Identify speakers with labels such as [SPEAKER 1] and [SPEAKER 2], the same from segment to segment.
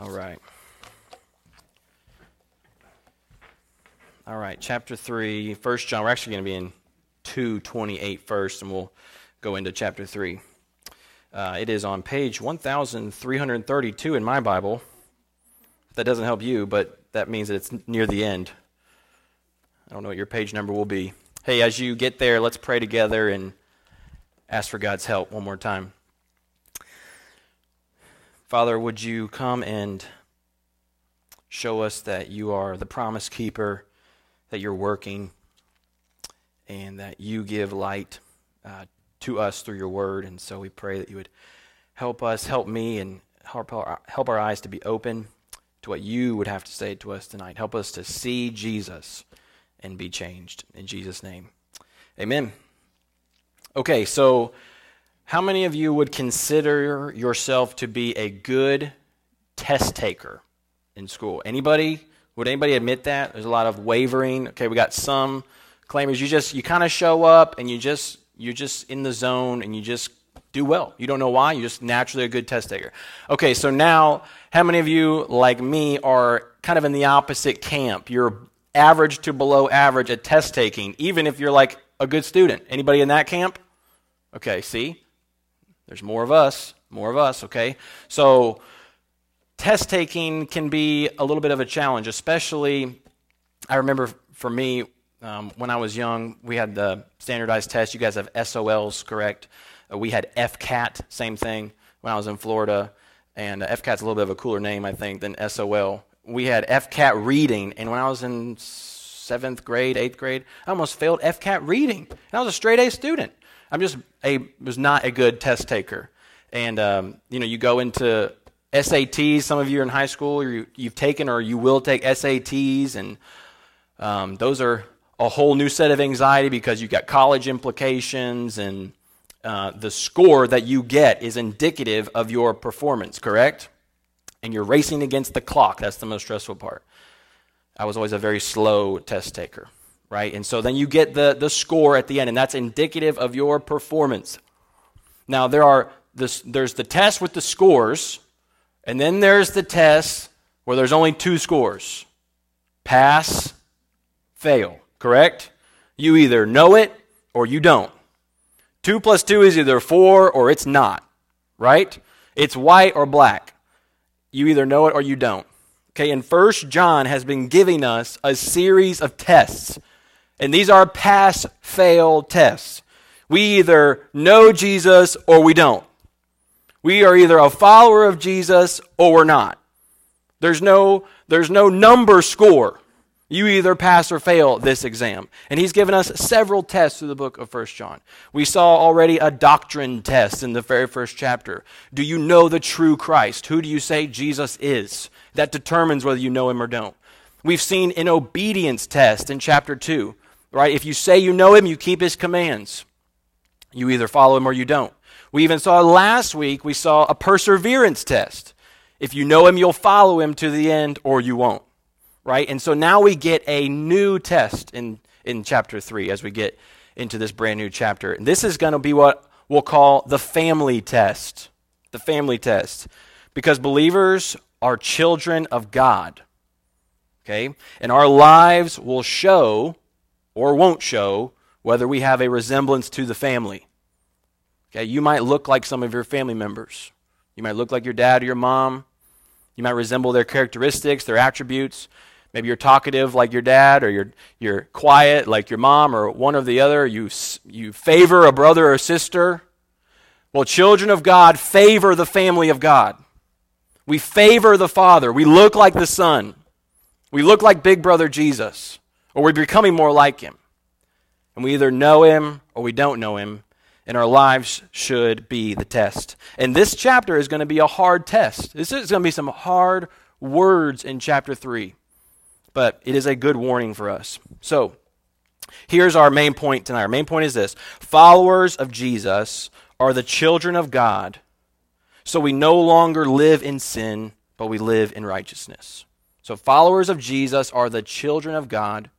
[SPEAKER 1] All right. All right, chapter 3, 1 John. We're actually going to be in 228 first, and we'll go into chapter 3. Uh, it is on page 1332 in my Bible. That doesn't help you, but that means that it's near the end. I don't know what your page number will be. Hey, as you get there, let's pray together and ask for God's help one more time. Father, would you come and show us that you are the promise keeper, that you're working, and that you give light uh, to us through your word. And so we pray that you would help us, help me, and help our, help our eyes to be open to what you would have to say to us tonight. Help us to see Jesus and be changed. In Jesus' name, amen. Okay, so how many of you would consider yourself to be a good test taker in school? Anybody? Would anybody admit that? There's a lot of wavering. Okay, we got some claimers. You just you kind of show up and you just you're just in the zone and you just do well. You don't know why. You're just naturally a good test taker. Okay, so now how many of you like me are kind of in the opposite camp? You're average to below average at test taking, even if you're like a good student. Anybody in that camp? Okay, see? There's more of us, more of us, okay? So, test taking can be a little bit of a challenge, especially, I remember for me, um, when I was young, we had the standardized test. You guys have SOLs, correct? Uh, we had FCAT, same thing, when I was in Florida. And uh, FCAT's a little bit of a cooler name, I think, than SOL. We had FCAT reading, and when I was in seventh grade, eighth grade, I almost failed FCAT reading. And I was a straight A student. I'm just a was not a good test taker, and um, you know you go into SATs. Some of you are in high school, you, have taken or you will take SATs, and um, those are a whole new set of anxiety because you've got college implications, and uh, the score that you get is indicative of your performance. Correct? And you're racing against the clock. That's the most stressful part. I was always a very slow test taker right? And so then you get the, the score at the end, and that's indicative of your performance. Now, there are this, there's the test with the scores, and then there's the test where there's only two scores pass, fail, correct? You either know it or you don't. Two plus two is either four or it's not, right? It's white or black. You either know it or you don't. Okay, and First John has been giving us a series of tests and these are pass fail tests. We either know Jesus or we don't. We are either a follower of Jesus or we're not. There's no, there's no number score. You either pass or fail this exam. And he's given us several tests through the book of First John. We saw already a doctrine test in the very first chapter. Do you know the true Christ? Who do you say Jesus is? That determines whether you know him or don't. We've seen an obedience test in chapter 2. Right? If you say you know him, you keep his commands. You either follow him or you don't. We even saw last week, we saw a perseverance test. If you know him, you'll follow him to the end or you won't. Right? And so now we get a new test in, in chapter 3 as we get into this brand new chapter. And this is going to be what we'll call the family test. The family test. Because believers are children of God. Okay? And our lives will show or won't show whether we have a resemblance to the family. Okay, you might look like some of your family members. You might look like your dad or your mom. You might resemble their characteristics, their attributes. Maybe you're talkative like your dad, or you're, you're quiet like your mom, or one or the other. You, you favor a brother or sister. Well, children of God favor the family of God. We favor the Father. We look like the Son. We look like Big Brother Jesus or we're becoming more like him. And we either know him or we don't know him, and our lives should be the test. And this chapter is going to be a hard test. This is going to be some hard words in chapter 3, but it is a good warning for us. So, here's our main point tonight. Our main point is this followers of Jesus are the children of God, so we no longer live in sin, but we live in righteousness. So, followers of Jesus are the children of God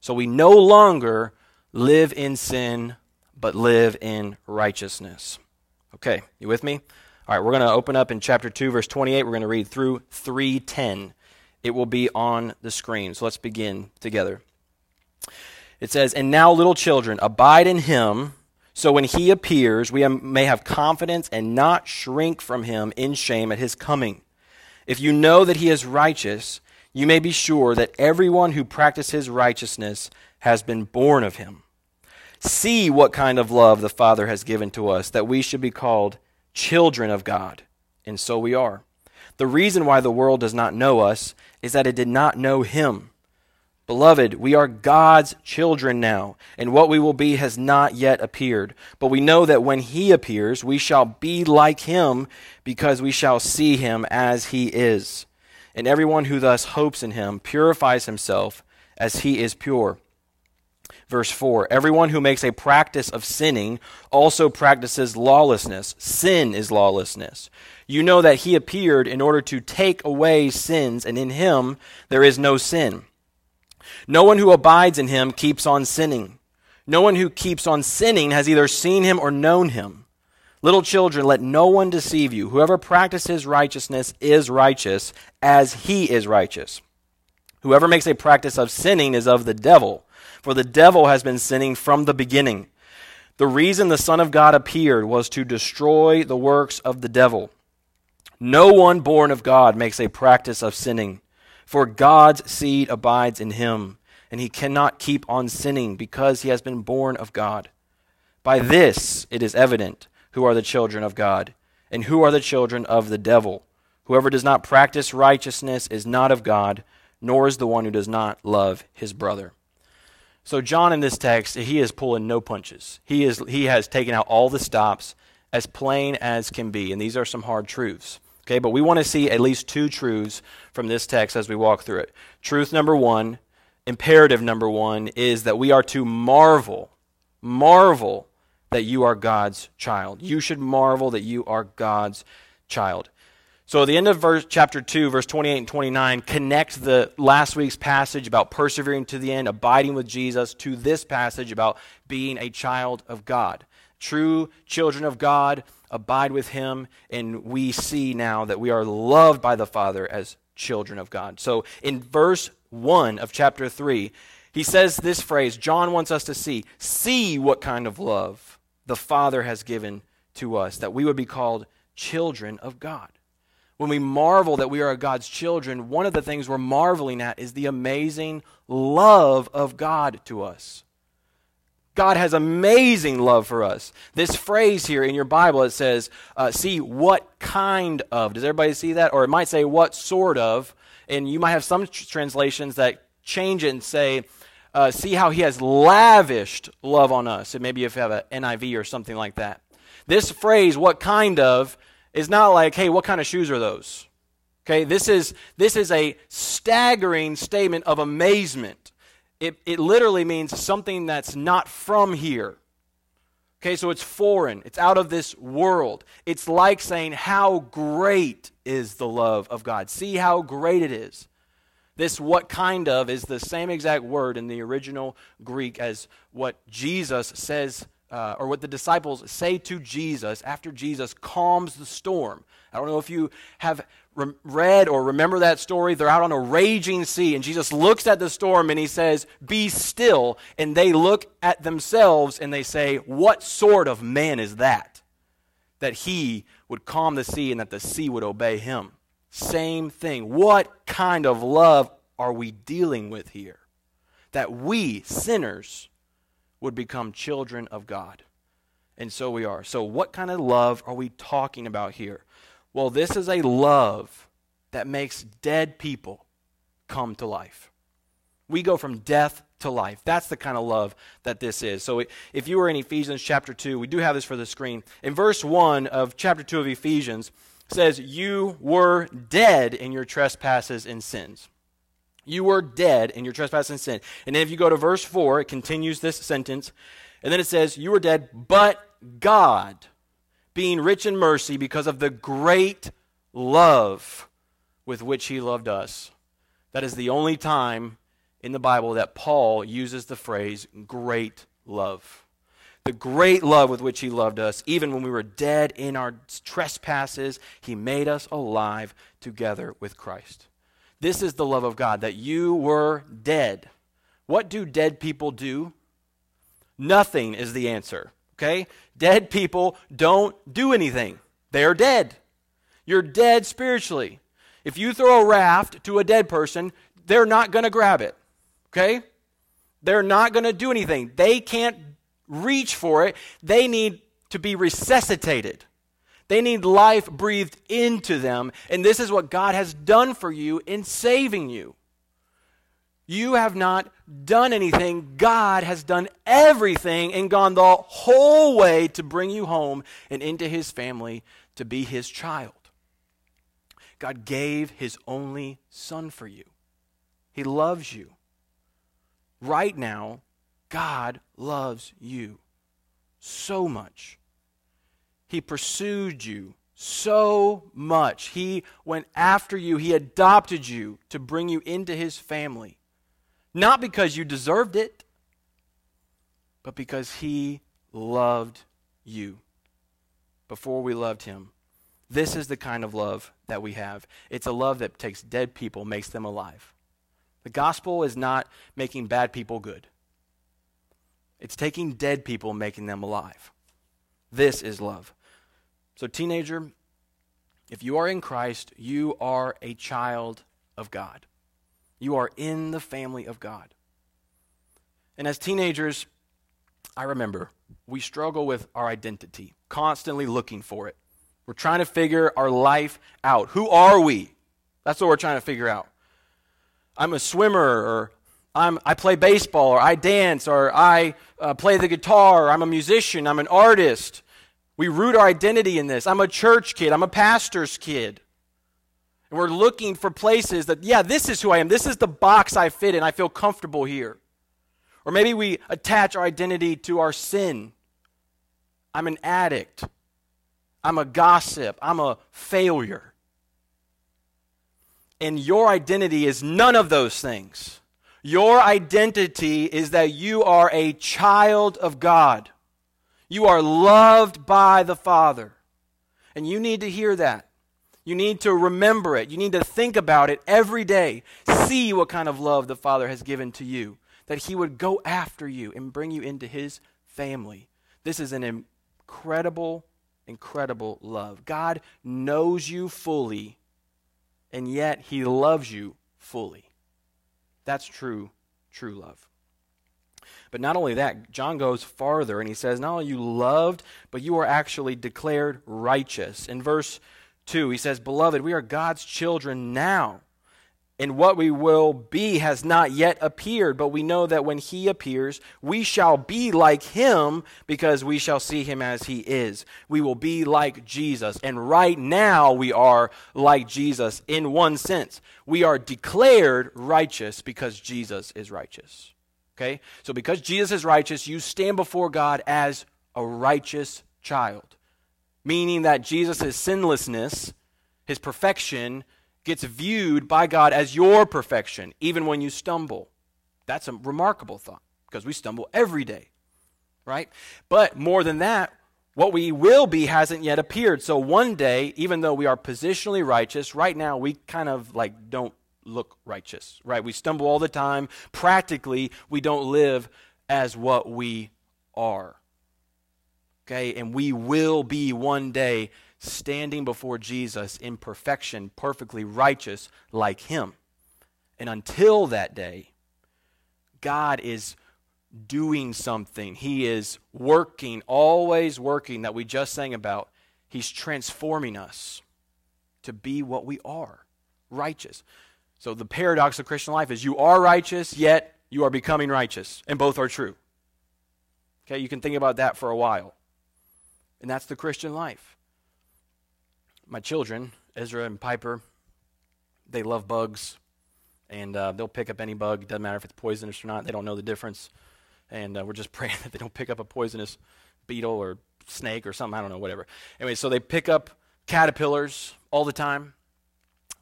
[SPEAKER 1] so we no longer live in sin, but live in righteousness. Okay, you with me? All right, we're going to open up in chapter 2, verse 28. We're going to read through 310. It will be on the screen. So let's begin together. It says, And now, little children, abide in him, so when he appears, we may have confidence and not shrink from him in shame at his coming. If you know that he is righteous, you may be sure that everyone who practices righteousness has been born of him. See what kind of love the Father has given to us, that we should be called children of God. And so we are. The reason why the world does not know us is that it did not know him. Beloved, we are God's children now, and what we will be has not yet appeared. But we know that when he appears, we shall be like him, because we shall see him as he is. And everyone who thus hopes in him purifies himself as he is pure. Verse 4 Everyone who makes a practice of sinning also practices lawlessness. Sin is lawlessness. You know that he appeared in order to take away sins, and in him there is no sin. No one who abides in him keeps on sinning. No one who keeps on sinning has either seen him or known him. Little children, let no one deceive you. Whoever practices righteousness is righteous as he is righteous. Whoever makes a practice of sinning is of the devil for the devil has been sinning from the beginning. The reason the Son of God appeared was to destroy the works of the devil. No one born of God makes a practice of sinning, for God's seed abides in him, and he cannot keep on sinning because he has been born of God. By this it is evident who are the children of God, and who are the children of the devil. Whoever does not practice righteousness is not of God, nor is the one who does not love his brother. So John in this text, he is pulling no punches. He is he has taken out all the stops as plain as can be, and these are some hard truths. Okay, but we want to see at least two truths from this text as we walk through it. Truth number 1, imperative number 1 is that we are to marvel, marvel that you are God's child. You should marvel that you are God's child. So, at the end of verse, chapter 2, verse 28 and 29, connect the last week's passage about persevering to the end, abiding with Jesus, to this passage about being a child of God. True children of God abide with Him, and we see now that we are loved by the Father as children of God. So, in verse 1 of chapter 3, he says this phrase John wants us to see, see what kind of love the Father has given to us, that we would be called children of God when we marvel that we are God's children, one of the things we're marveling at is the amazing love of God to us. God has amazing love for us. This phrase here in your Bible, it says, uh, see what kind of. Does everybody see that? Or it might say what sort of. And you might have some translations that change it and say, uh, see how he has lavished love on us. And maybe if you have an NIV or something like that. This phrase, what kind of, is not like, hey, what kind of shoes are those? Okay, this is, this is a staggering statement of amazement. It, it literally means something that's not from here. Okay, so it's foreign, it's out of this world. It's like saying, How great is the love of God? See how great it is. This what kind of is the same exact word in the original Greek as what Jesus says uh, or what the disciples say to Jesus after Jesus calms the storm. I don't know if you have re- read or remember that story. They're out on a raging sea, and Jesus looks at the storm and he says, Be still. And they look at themselves and they say, What sort of man is that? That he would calm the sea and that the sea would obey him. Same thing. What kind of love are we dealing with here? That we, sinners, would become children of God. And so we are. So, what kind of love are we talking about here? Well, this is a love that makes dead people come to life. We go from death to life. That's the kind of love that this is. So, if you were in Ephesians chapter 2, we do have this for the screen. In verse 1 of chapter 2 of Ephesians, says, You were dead in your trespasses and sins. You were dead in your trespass and sin. And then if you go to verse 4, it continues this sentence. And then it says, You were dead, but God, being rich in mercy because of the great love with which he loved us. That is the only time in the Bible that Paul uses the phrase great love. The great love with which He loved us, even when we were dead in our trespasses, He made us alive together with Christ. This is the love of God, that you were dead. What do dead people do? Nothing is the answer, okay? Dead people don't do anything, they're dead. You're dead spiritually. If you throw a raft to a dead person, they're not going to grab it, okay? They're not going to do anything. They can't reach for it. They need to be resuscitated. They need life breathed into them. And this is what God has done for you in saving you. You have not done anything. God has done everything and gone the whole way to bring you home and into his family to be his child. God gave his only son for you. He loves you. Right now, God loves you so much. He pursued you so much. He went after you. He adopted you to bring you into his family. Not because you deserved it, but because he loved you before we loved him. This is the kind of love that we have. It's a love that takes dead people, makes them alive. The gospel is not making bad people good, it's taking dead people, and making them alive. This is love. So, teenager, if you are in Christ, you are a child of God. You are in the family of God. And as teenagers, I remember we struggle with our identity, constantly looking for it. We're trying to figure our life out. Who are we? That's what we're trying to figure out. I'm a swimmer, or I'm, I play baseball, or I dance, or I uh, play the guitar, or I'm a musician, I'm an artist. We root our identity in this. I'm a church kid, I'm a pastor's kid. And we're looking for places that, yeah, this is who I am. This is the box I fit in. I feel comfortable here. Or maybe we attach our identity to our sin. I'm an addict. I'm a gossip. I'm a failure. And your identity is none of those things. Your identity is that you are a child of God. You are loved by the Father. And you need to hear that. You need to remember it. You need to think about it every day. See what kind of love the Father has given to you. That He would go after you and bring you into His family. This is an incredible, incredible love. God knows you fully, and yet He loves you fully. That's true, true love. But not only that, John goes farther and he says, Not only you loved, but you are actually declared righteous. In verse 2, he says, Beloved, we are God's children now. And what we will be has not yet appeared, but we know that when he appears, we shall be like him because we shall see him as he is. We will be like Jesus. And right now we are like Jesus in one sense. We are declared righteous because Jesus is righteous. Okay? So because Jesus is righteous, you stand before God as a righteous child. Meaning that Jesus' sinlessness, his perfection, gets viewed by God as your perfection, even when you stumble. That's a remarkable thought because we stumble every day, right? But more than that, what we will be hasn't yet appeared. So one day, even though we are positionally righteous, right now we kind of like don't look righteous, right? We stumble all the time. Practically, we don't live as what we are. Okay? And we will be one day standing before Jesus in perfection, perfectly righteous like him. And until that day, God is doing something. He is working, always working, that we just sang about. He's transforming us to be what we are righteous. So the paradox of Christian life is you are righteous, yet you are becoming righteous, and both are true. Okay, you can think about that for a while. And that's the Christian life. My children, Ezra and Piper, they love bugs, and uh, they'll pick up any bug. Doesn't matter if it's poisonous or not. They don't know the difference, and uh, we're just praying that they don't pick up a poisonous beetle or snake or something. I don't know, whatever. Anyway, so they pick up caterpillars all the time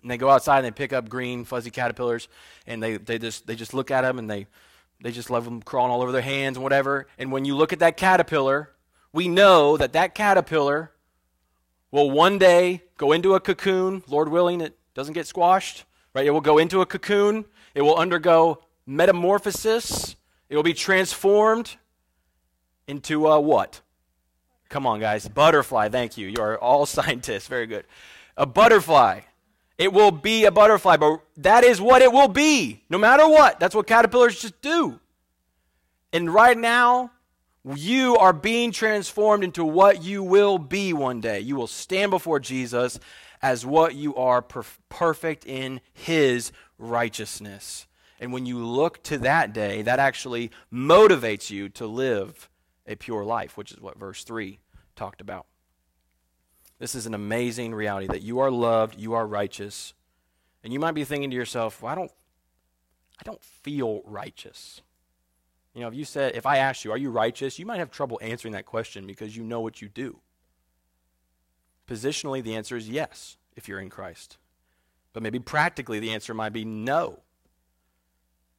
[SPEAKER 1] and they go outside and they pick up green fuzzy caterpillars and they, they just they just look at them and they They just love them crawling all over their hands and whatever. And when you look at that caterpillar, we know that that caterpillar will one day go into a cocoon. Lord willing, it doesn't get squashed, right? It will go into a cocoon. It will undergo metamorphosis. It will be transformed into a what? Come on, guys. Butterfly. Thank you. You are all scientists. Very good. A butterfly. It will be a butterfly, but that is what it will be, no matter what. That's what caterpillars just do. And right now, you are being transformed into what you will be one day. You will stand before Jesus as what you are perf- perfect in his righteousness. And when you look to that day, that actually motivates you to live a pure life, which is what verse 3 talked about. This is an amazing reality that you are loved, you are righteous. And you might be thinking to yourself, well, I don't I don't feel righteous. You know, if you said if I asked you, are you righteous? You might have trouble answering that question because you know what you do. Positionally, the answer is yes, if you're in Christ. But maybe practically the answer might be no.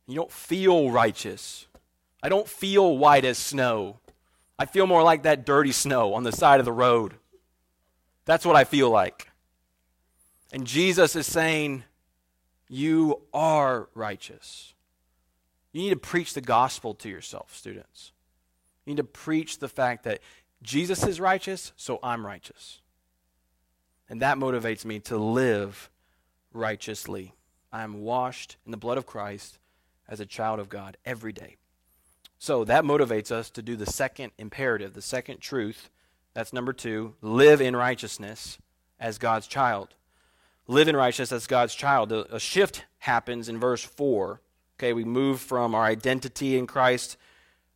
[SPEAKER 1] You don't feel righteous. I don't feel white as snow. I feel more like that dirty snow on the side of the road. That's what I feel like. And Jesus is saying, You are righteous. You need to preach the gospel to yourself, students. You need to preach the fact that Jesus is righteous, so I'm righteous. And that motivates me to live righteously. I am washed in the blood of Christ as a child of God every day. So that motivates us to do the second imperative, the second truth that's number two. Live in righteousness as God's child. Live in righteousness as God's child. A shift happens in verse 4. Okay, we move from our identity in Christ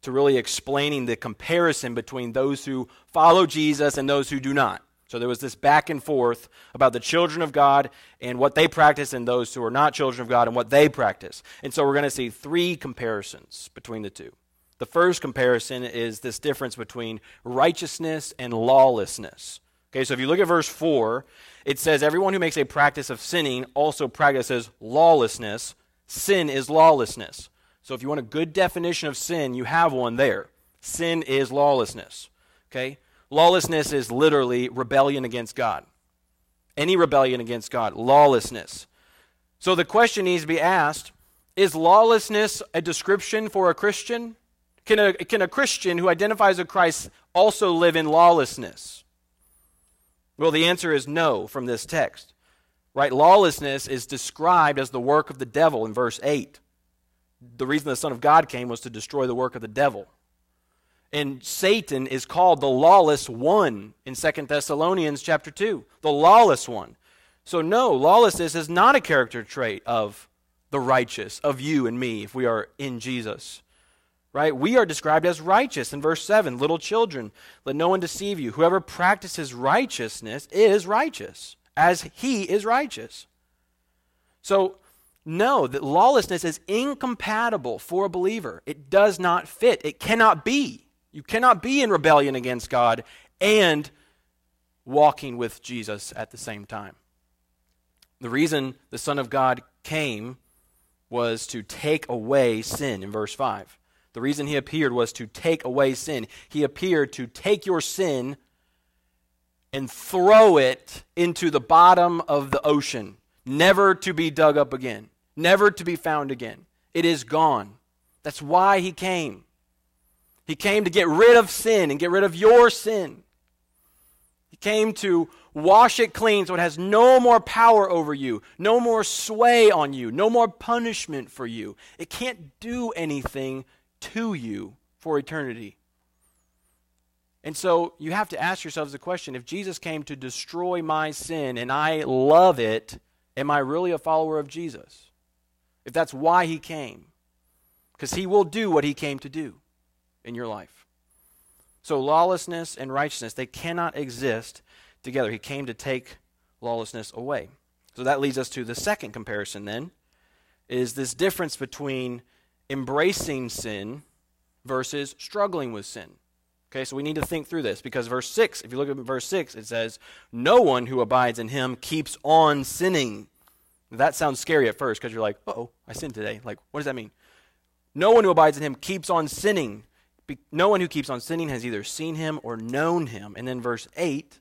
[SPEAKER 1] to really explaining the comparison between those who follow Jesus and those who do not. So there was this back and forth about the children of God and what they practice and those who are not children of God and what they practice. And so we're going to see three comparisons between the two. The first comparison is this difference between righteousness and lawlessness. Okay, so if you look at verse 4, it says, Everyone who makes a practice of sinning also practices lawlessness. Sin is lawlessness. So if you want a good definition of sin, you have one there. Sin is lawlessness. Okay? Lawlessness is literally rebellion against God. Any rebellion against God, lawlessness. So the question needs to be asked is lawlessness a description for a Christian? Can a, can a Christian who identifies with Christ also live in lawlessness? Well, the answer is no from this text. Right? Lawlessness is described as the work of the devil in verse 8. The reason the Son of God came was to destroy the work of the devil. And Satan is called the lawless one in 2 Thessalonians chapter 2. The lawless one. So, no, lawlessness is not a character trait of the righteous, of you and me, if we are in Jesus right? We are described as righteous in verse 7. Little children, let no one deceive you. Whoever practices righteousness is righteous, as he is righteous. So, no, that lawlessness is incompatible for a believer. It does not fit. It cannot be. You cannot be in rebellion against God and walking with Jesus at the same time. The reason the Son of God came was to take away sin in verse 5. The reason he appeared was to take away sin. He appeared to take your sin and throw it into the bottom of the ocean, never to be dug up again, never to be found again. It is gone. That's why he came. He came to get rid of sin and get rid of your sin. He came to wash it clean so it has no more power over you, no more sway on you, no more punishment for you. It can't do anything to you for eternity. And so you have to ask yourselves the question if Jesus came to destroy my sin and I love it, am I really a follower of Jesus? If that's why he came. Because he will do what he came to do in your life. So lawlessness and righteousness, they cannot exist together. He came to take lawlessness away. So that leads us to the second comparison then is this difference between embracing sin versus struggling with sin. Okay, so we need to think through this because verse 6, if you look at verse 6, it says, No one who abides in him keeps on sinning. That sounds scary at first because you're like, oh, I sinned today. Like, what does that mean? No one who abides in him keeps on sinning. No one who keeps on sinning has either seen him or known him. And then verse 8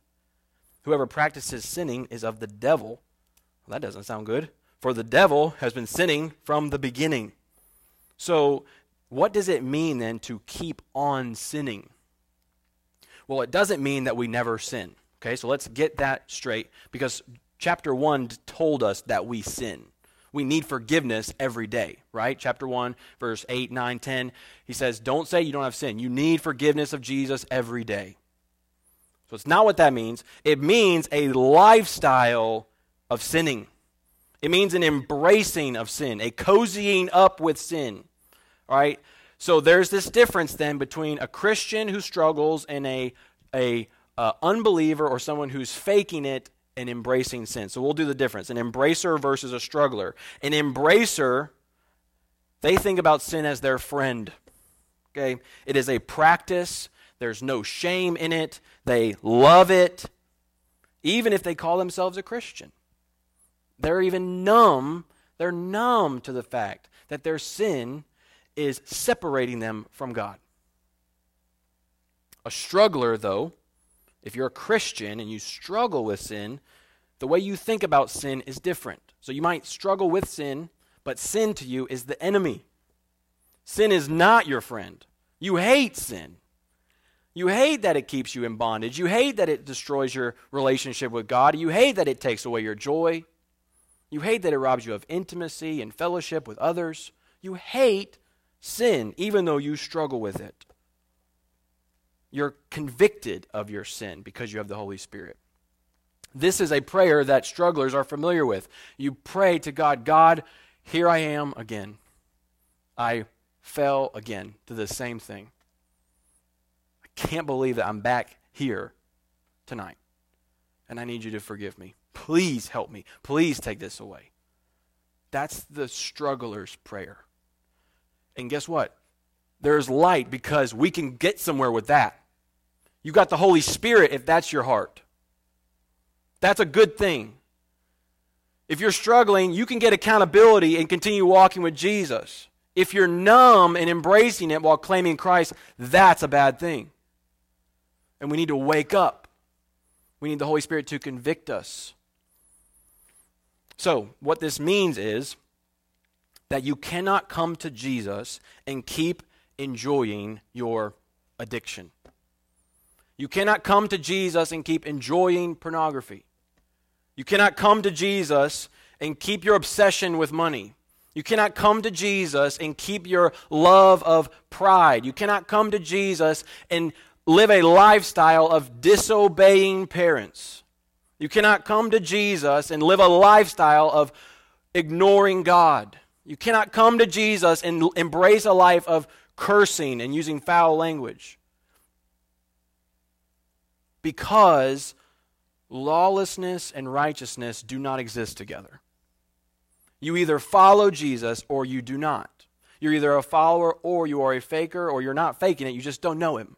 [SPEAKER 1] whoever practices sinning is of the devil. Well, that doesn't sound good. For the devil has been sinning from the beginning. So, what does it mean then to keep on sinning? Well, it doesn't mean that we never sin. Okay, so let's get that straight because chapter 1 told us that we sin. We need forgiveness every day, right? Chapter 1, verse 8, 9, 10. He says, Don't say you don't have sin. You need forgiveness of Jesus every day. So it's not what that means. It means a lifestyle of sinning. It means an embracing of sin, a cozying up with sin. Right? So there's this difference then between a Christian who struggles and a, a uh, unbeliever or someone who's faking it and embracing sin. So we'll do the difference. An embracer versus a struggler. An embracer, they think about sin as their friend. Okay? It is a practice. There's no shame in it. They love it, even if they call themselves a Christian. They're even numb. They're numb to the fact that their sin is separating them from God. A struggler, though, if you're a Christian and you struggle with sin, the way you think about sin is different. So you might struggle with sin, but sin to you is the enemy. Sin is not your friend. You hate sin. You hate that it keeps you in bondage. You hate that it destroys your relationship with God. You hate that it takes away your joy. You hate that it robs you of intimacy and fellowship with others. You hate sin, even though you struggle with it. You're convicted of your sin because you have the Holy Spirit. This is a prayer that strugglers are familiar with. You pray to God, God, here I am again. I fell again to the same thing. I can't believe that I'm back here tonight. And I need you to forgive me. Please help me. Please take this away. That's the struggler's prayer. And guess what? There's light because we can get somewhere with that. You got the Holy Spirit if that's your heart. That's a good thing. If you're struggling, you can get accountability and continue walking with Jesus. If you're numb and embracing it while claiming Christ, that's a bad thing. And we need to wake up. We need the Holy Spirit to convict us. So, what this means is that you cannot come to Jesus and keep enjoying your addiction. You cannot come to Jesus and keep enjoying pornography. You cannot come to Jesus and keep your obsession with money. You cannot come to Jesus and keep your love of pride. You cannot come to Jesus and live a lifestyle of disobeying parents. You cannot come to Jesus and live a lifestyle of ignoring God. You cannot come to Jesus and embrace a life of cursing and using foul language because lawlessness and righteousness do not exist together. You either follow Jesus or you do not. You're either a follower or you are a faker or you're not faking it, you just don't know him.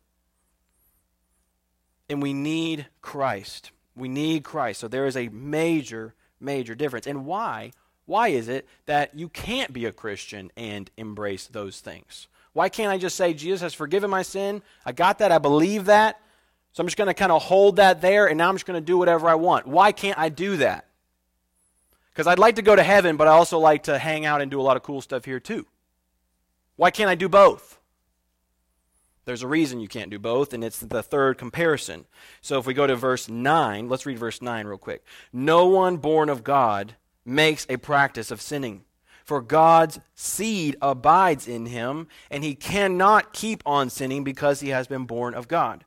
[SPEAKER 1] And we need Christ. We need Christ. So there is a major, major difference. And why? Why is it that you can't be a Christian and embrace those things? Why can't I just say, Jesus has forgiven my sin? I got that. I believe that. So I'm just going to kind of hold that there, and now I'm just going to do whatever I want. Why can't I do that? Because I'd like to go to heaven, but I also like to hang out and do a lot of cool stuff here too. Why can't I do both? There's a reason you can't do both, and it's the third comparison. So if we go to verse 9, let's read verse 9 real quick. No one born of God makes a practice of sinning, for God's seed abides in him, and he cannot keep on sinning because he has been born of God.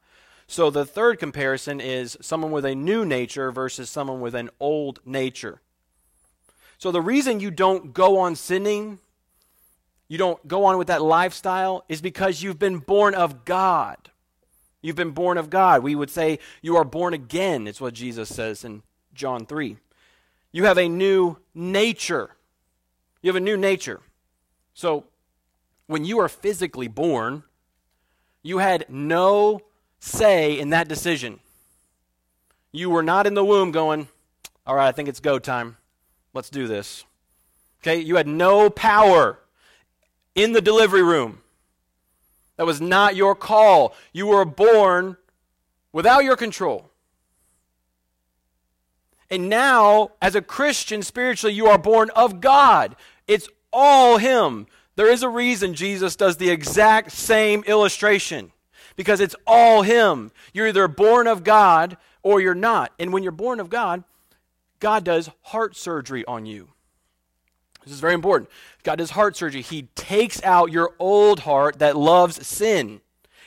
[SPEAKER 1] So the third comparison is someone with a new nature versus someone with an old nature. So the reason you don't go on sinning, you don't go on with that lifestyle, is because you've been born of God. You've been born of God. We would say you are born again, it's what Jesus says in John 3. You have a new nature. You have a new nature. So when you are physically born, you had no say in that decision. You were not in the womb going, all right, I think it's go time. Let's do this. Okay, you had no power. in the delivery room. That was not your call. You were born without your control. And now, as a Christian, spiritually, you are born of God. It's all Him. There is a reason Jesus does the exact same illustration because it's all Him. You're either born of God or you're not. And when you're born of God, God does heart surgery on you. This is very important. God does heart surgery. He takes out your old heart that loves sin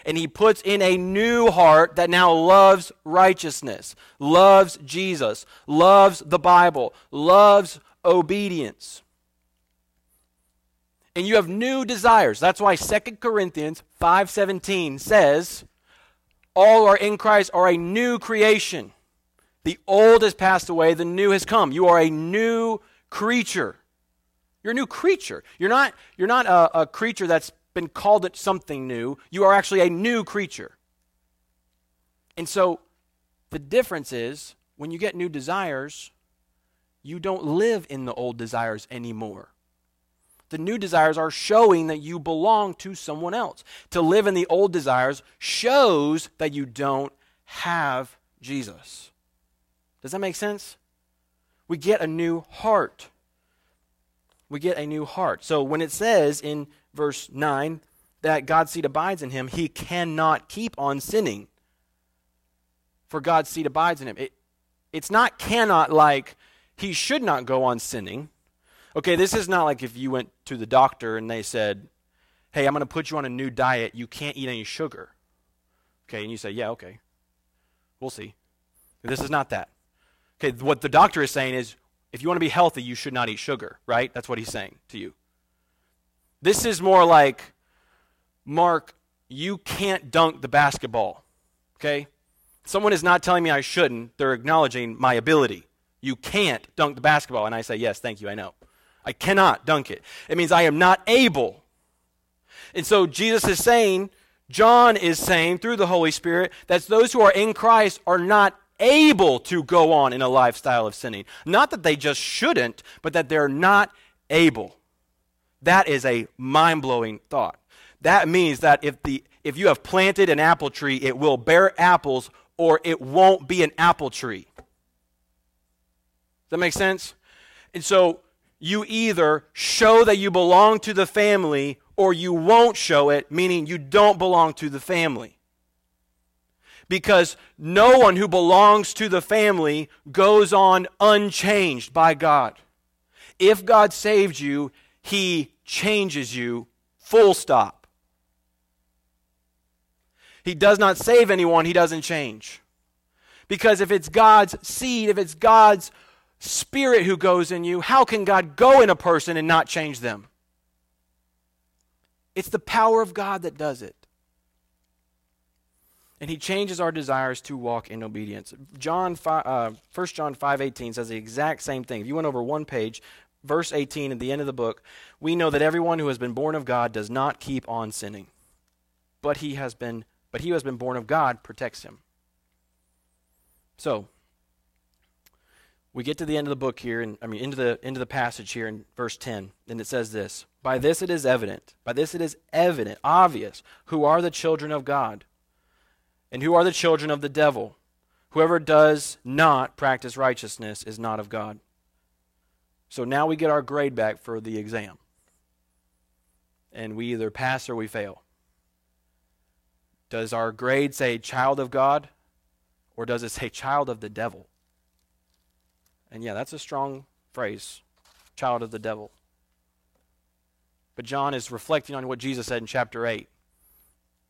[SPEAKER 1] and he puts in a new heart that now loves righteousness, loves Jesus, loves the Bible, loves obedience. And you have new desires. That's why 2 Corinthians 5:17 says, all who are in Christ are a new creation. The old has passed away, the new has come. You are a new creature. You're a new creature. You're not, you're not a, a creature that's been called it something new. You are actually a new creature. And so the difference is when you get new desires, you don't live in the old desires anymore. The new desires are showing that you belong to someone else. To live in the old desires shows that you don't have Jesus. Does that make sense? We get a new heart. We get a new heart. So when it says in verse 9 that God's seed abides in him, he cannot keep on sinning. For God's seed abides in him. It, it's not cannot like he should not go on sinning. Okay, this is not like if you went to the doctor and they said, hey, I'm going to put you on a new diet. You can't eat any sugar. Okay, and you say, yeah, okay. We'll see. This is not that. Okay, what the doctor is saying is if you want to be healthy, you should not eat sugar, right? That's what he's saying to you. This is more like, Mark, you can't dunk the basketball. Okay? Someone is not telling me I shouldn't, they're acknowledging my ability. You can't dunk the basketball. And I say, Yes, thank you, I know. I cannot dunk it. It means I am not able. And so Jesus is saying, John is saying through the Holy Spirit, that those who are in Christ are not able to go on in a lifestyle of sinning. Not that they just shouldn't, but that they're not able. That is a mind blowing thought. That means that if, the, if you have planted an apple tree, it will bear apples or it won't be an apple tree. Does that make sense? And so you either show that you belong to the family or you won't show it, meaning you don't belong to the family. Because no one who belongs to the family goes on unchanged by God. If God saved you, he changes you, full stop. He does not save anyone, He doesn't change. Because if it's God's seed, if it's God's spirit who goes in you, how can God go in a person and not change them? It's the power of God that does it. And he changes our desires to walk in obedience. John 5, uh, 1 John 5.18 says the exact same thing. If you went over one page, verse 18 at the end of the book, we know that everyone who has been born of God does not keep on sinning. But he has been but he who has been born of God protects him. So, we get to the end of the book here and I mean into the into the passage here in verse 10 and it says this, by this it is evident, by this it is evident, obvious who are the children of God and who are the children of the devil. Whoever does not practice righteousness is not of God so now we get our grade back for the exam. And we either pass or we fail. Does our grade say child of God or does it say child of the devil? And yeah, that's a strong phrase child of the devil. But John is reflecting on what Jesus said in chapter 8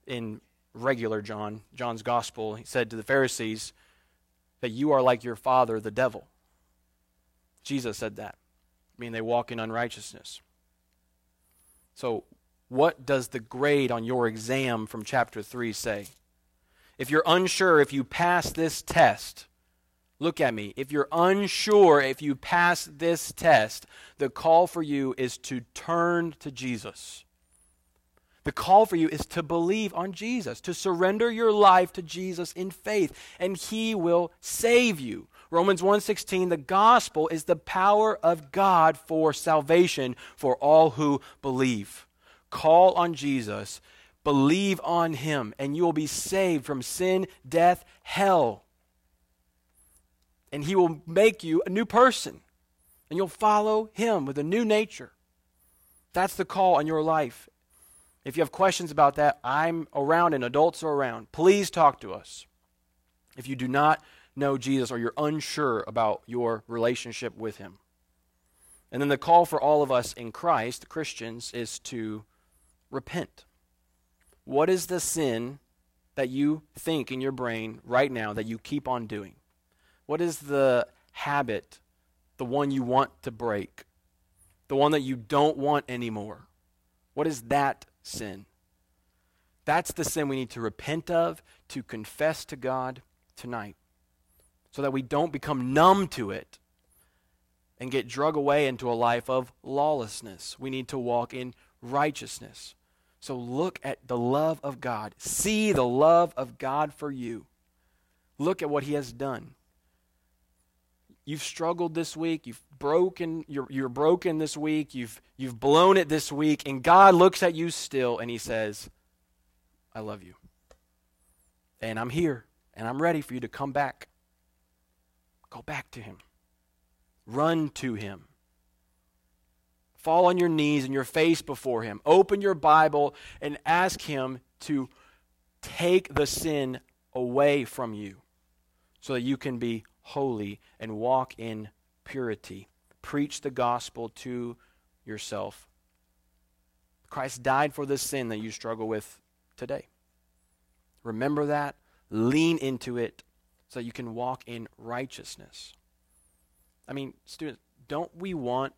[SPEAKER 1] in regular John, John's gospel. He said to the Pharisees that you are like your father, the devil. Jesus said that mean they walk in unrighteousness. So, what does the grade on your exam from chapter 3 say? If you're unsure if you pass this test, look at me. If you're unsure if you pass this test, the call for you is to turn to Jesus. The call for you is to believe on Jesus, to surrender your life to Jesus in faith, and he will save you. Romans 1:16 the gospel is the power of God for salvation for all who believe. call on Jesus, believe on him, and you will be saved from sin, death, hell. And he will make you a new person, and you'll follow him with a new nature. That's the call on your life. If you have questions about that, I'm around and adults are around. Please talk to us. If you do not know Jesus or you're unsure about your relationship with him. And then the call for all of us in Christ, Christians, is to repent. What is the sin that you think in your brain right now that you keep on doing? What is the habit, the one you want to break? The one that you don't want anymore? What is that sin? That's the sin we need to repent of, to confess to God tonight, so that we don't become numb to it and get drug away into a life of lawlessness. We need to walk in righteousness. So look at the love of God. See the love of God for you. Look at what He has done. You've struggled this week. You've broken. You're, you're broken this week. You've, you've blown it this week. And God looks at you still and He says, I love you. And I'm here. And I'm ready for you to come back. Go back to Him. Run to Him. Fall on your knees and your face before Him. Open your Bible and ask Him to take the sin away from you so that you can be holy and walk in purity. Preach the gospel to yourself. Christ died for the sin that you struggle with today. Remember that. Lean into it so you can walk in righteousness. I mean, students, don't we want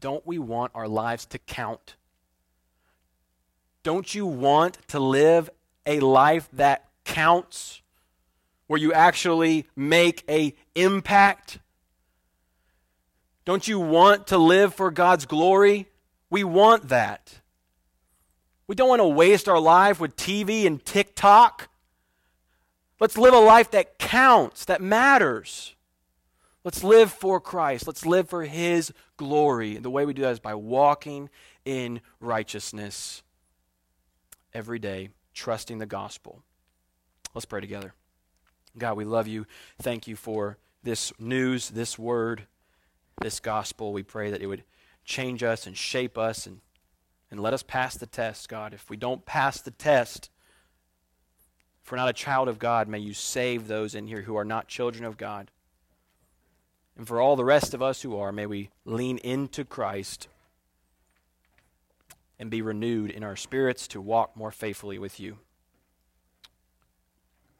[SPEAKER 1] don't we want our lives to count? Don't you want to live a life that counts? Where you actually make a impact? Don't you want to live for God's glory? We want that. We don't want to waste our life with TV and TikTok. Let's live a life that counts, that matters. Let's live for Christ. Let's live for His glory. And the way we do that is by walking in righteousness every day, trusting the gospel. Let's pray together. God, we love you. Thank you for this news, this word, this gospel. We pray that it would change us and shape us and, and let us pass the test, God. If we don't pass the test, we're not a child of God, may you save those in here who are not children of God. And for all the rest of us who are, may we lean into Christ and be renewed in our spirits to walk more faithfully with you.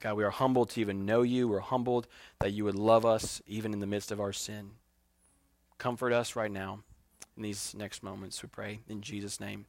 [SPEAKER 1] God, we are humbled to even know you. We're humbled that you would love us even in the midst of our sin. Comfort us right now in these next moments, we pray. In Jesus' name.